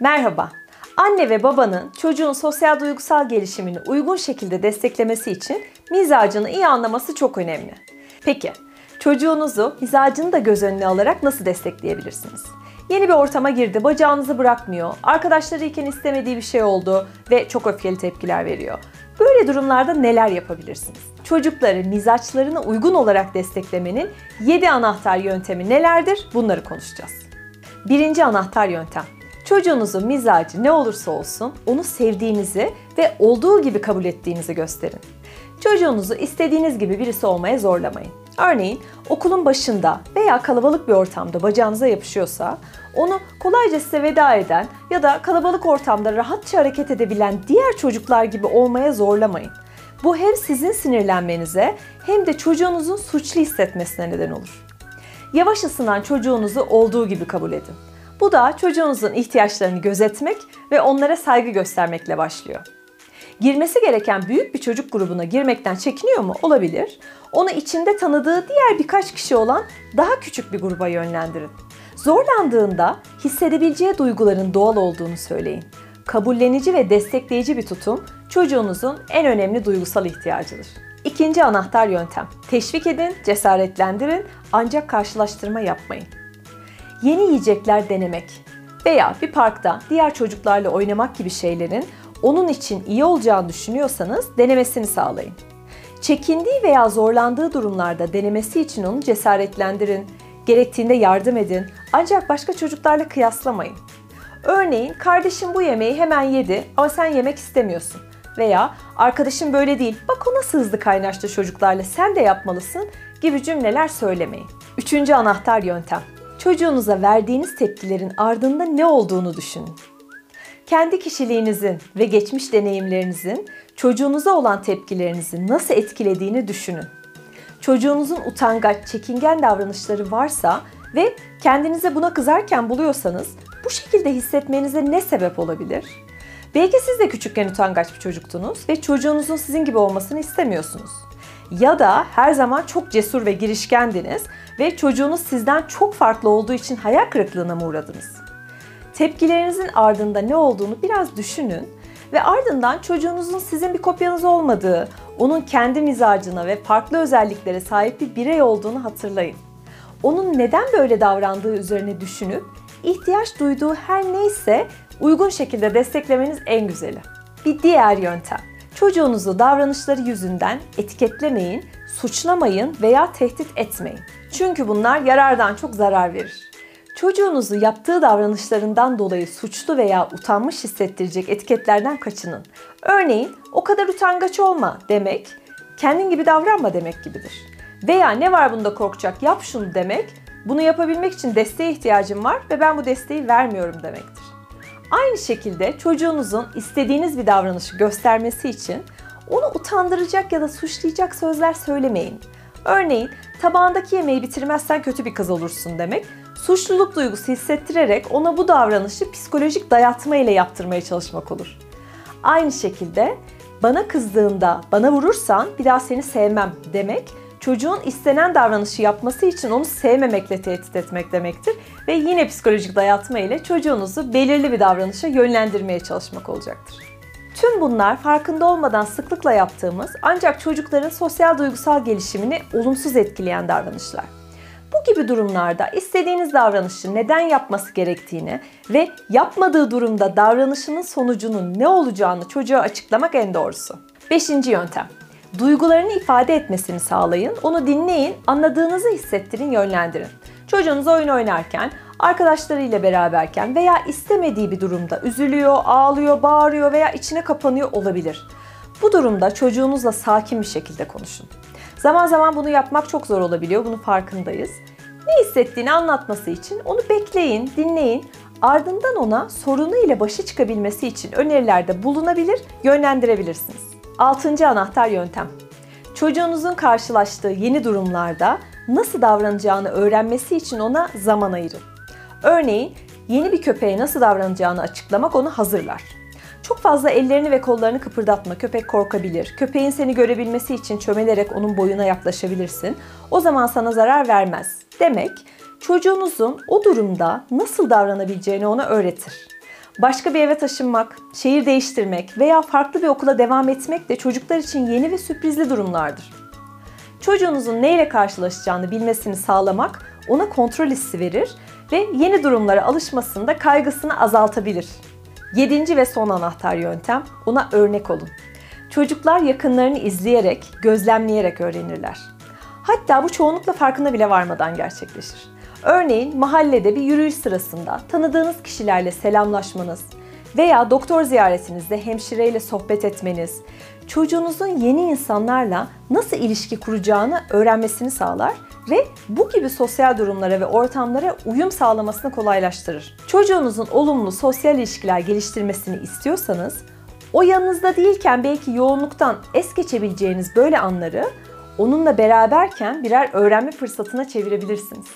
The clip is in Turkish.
Merhaba. Anne ve babanın çocuğun sosyal duygusal gelişimini uygun şekilde desteklemesi için mizacını iyi anlaması çok önemli. Peki, çocuğunuzu mizacını da göz önüne alarak nasıl destekleyebilirsiniz? Yeni bir ortama girdi, bacağınızı bırakmıyor, arkadaşları iken istemediği bir şey oldu ve çok öfkeli tepkiler veriyor. Böyle durumlarda neler yapabilirsiniz? Çocukları mizaçlarına uygun olarak desteklemenin 7 anahtar yöntemi nelerdir? Bunları konuşacağız. Birinci anahtar yöntem. Çocuğunuzun mizacı ne olursa olsun onu sevdiğinizi ve olduğu gibi kabul ettiğinizi gösterin. Çocuğunuzu istediğiniz gibi birisi olmaya zorlamayın. Örneğin okulun başında veya kalabalık bir ortamda bacağınıza yapışıyorsa onu kolayca size veda eden ya da kalabalık ortamda rahatça hareket edebilen diğer çocuklar gibi olmaya zorlamayın. Bu hem sizin sinirlenmenize hem de çocuğunuzun suçlu hissetmesine neden olur. Yavaş ısınan çocuğunuzu olduğu gibi kabul edin. Bu da çocuğunuzun ihtiyaçlarını gözetmek ve onlara saygı göstermekle başlıyor. Girmesi gereken büyük bir çocuk grubuna girmekten çekiniyor mu? Olabilir. Onu içinde tanıdığı diğer birkaç kişi olan daha küçük bir gruba yönlendirin. Zorlandığında hissedebileceği duyguların doğal olduğunu söyleyin. Kabullenici ve destekleyici bir tutum çocuğunuzun en önemli duygusal ihtiyacıdır. İkinci anahtar yöntem. Teşvik edin, cesaretlendirin ancak karşılaştırma yapmayın. Yeni yiyecekler denemek veya bir parkta diğer çocuklarla oynamak gibi şeylerin onun için iyi olacağını düşünüyorsanız denemesini sağlayın. Çekindiği veya zorlandığı durumlarda denemesi için onu cesaretlendirin, gerektiğinde yardım edin ancak başka çocuklarla kıyaslamayın. Örneğin kardeşim bu yemeği hemen yedi ama sen yemek istemiyorsun. Veya arkadaşım böyle değil bak o nasıl hızlı kaynaştı çocuklarla sen de yapmalısın gibi cümleler söylemeyin. Üçüncü anahtar yöntem. Çocuğunuza verdiğiniz tepkilerin ardında ne olduğunu düşünün. Kendi kişiliğinizin ve geçmiş deneyimlerinizin çocuğunuza olan tepkilerinizi nasıl etkilediğini düşünün. Çocuğunuzun utangaç, çekingen davranışları varsa ve kendinize buna kızarken buluyorsanız bu şekilde hissetmenize ne sebep olabilir? Belki siz de küçükken utangaç bir çocuktunuz ve çocuğunuzun sizin gibi olmasını istemiyorsunuz. Ya da her zaman çok cesur ve girişkendiniz ve çocuğunuz sizden çok farklı olduğu için hayal kırıklığına mı uğradınız? Tepkilerinizin ardında ne olduğunu biraz düşünün ve ardından çocuğunuzun sizin bir kopyanız olmadığı, onun kendi mizacına ve farklı özelliklere sahip bir birey olduğunu hatırlayın. Onun neden böyle davrandığı üzerine düşünüp ihtiyaç duyduğu her neyse uygun şekilde desteklemeniz en güzeli. Bir diğer yöntem. Çocuğunuzu davranışları yüzünden etiketlemeyin, suçlamayın veya tehdit etmeyin. Çünkü bunlar yarardan çok zarar verir. Çocuğunuzu yaptığı davranışlarından dolayı suçlu veya utanmış hissettirecek etiketlerden kaçının. Örneğin o kadar utangaç olma demek, kendin gibi davranma demek gibidir. Veya ne var bunda korkacak yap şunu demek, bunu yapabilmek için desteğe ihtiyacım var ve ben bu desteği vermiyorum demektir. Aynı şekilde çocuğunuzun istediğiniz bir davranışı göstermesi için onu utandıracak ya da suçlayacak sözler söylemeyin. Örneğin tabağındaki yemeği bitirmezsen kötü bir kız olursun demek suçluluk duygusu hissettirerek ona bu davranışı psikolojik dayatma ile yaptırmaya çalışmak olur. Aynı şekilde bana kızdığında bana vurursan bir daha seni sevmem demek çocuğun istenen davranışı yapması için onu sevmemekle tehdit etmek demektir ve yine psikolojik dayatma ile çocuğunuzu belirli bir davranışa yönlendirmeye çalışmak olacaktır. Tüm bunlar farkında olmadan sıklıkla yaptığımız ancak çocukların sosyal duygusal gelişimini olumsuz etkileyen davranışlar. Bu gibi durumlarda istediğiniz davranışı neden yapması gerektiğini ve yapmadığı durumda davranışının sonucunun ne olacağını çocuğa açıklamak en doğrusu. Beşinci yöntem. Duygularını ifade etmesini sağlayın, onu dinleyin, anladığınızı hissettirin, yönlendirin. Çocuğunuz oyun oynarken, arkadaşlarıyla beraberken veya istemediği bir durumda üzülüyor, ağlıyor, bağırıyor veya içine kapanıyor olabilir. Bu durumda çocuğunuzla sakin bir şekilde konuşun. Zaman zaman bunu yapmak çok zor olabiliyor, bunun farkındayız. Ne hissettiğini anlatması için onu bekleyin, dinleyin. Ardından ona sorunu ile başa çıkabilmesi için önerilerde bulunabilir, yönlendirebilirsiniz. Altıncı anahtar yöntem. Çocuğunuzun karşılaştığı yeni durumlarda nasıl davranacağını öğrenmesi için ona zaman ayırın. Örneğin yeni bir köpeğe nasıl davranacağını açıklamak onu hazırlar. Çok fazla ellerini ve kollarını kıpırdatma. Köpek korkabilir. Köpeğin seni görebilmesi için çömelerek onun boyuna yaklaşabilirsin. O zaman sana zarar vermez. Demek çocuğunuzun o durumda nasıl davranabileceğini ona öğretir. Başka bir eve taşınmak, şehir değiştirmek veya farklı bir okula devam etmek de çocuklar için yeni ve sürprizli durumlardır. Çocuğunuzun neyle karşılaşacağını bilmesini sağlamak ona kontrol hissi verir ve yeni durumlara alışmasında kaygısını azaltabilir. Yedinci ve son anahtar yöntem ona örnek olun. Çocuklar yakınlarını izleyerek, gözlemleyerek öğrenirler. Hatta bu çoğunlukla farkına bile varmadan gerçekleşir. Örneğin mahallede bir yürüyüş sırasında tanıdığınız kişilerle selamlaşmanız veya doktor ziyaretinizde hemşireyle sohbet etmeniz, çocuğunuzun yeni insanlarla nasıl ilişki kuracağını öğrenmesini sağlar ve bu gibi sosyal durumlara ve ortamlara uyum sağlamasını kolaylaştırır. Çocuğunuzun olumlu sosyal ilişkiler geliştirmesini istiyorsanız, o yanınızda değilken belki yoğunluktan es geçebileceğiniz böyle anları onunla beraberken birer öğrenme fırsatına çevirebilirsiniz.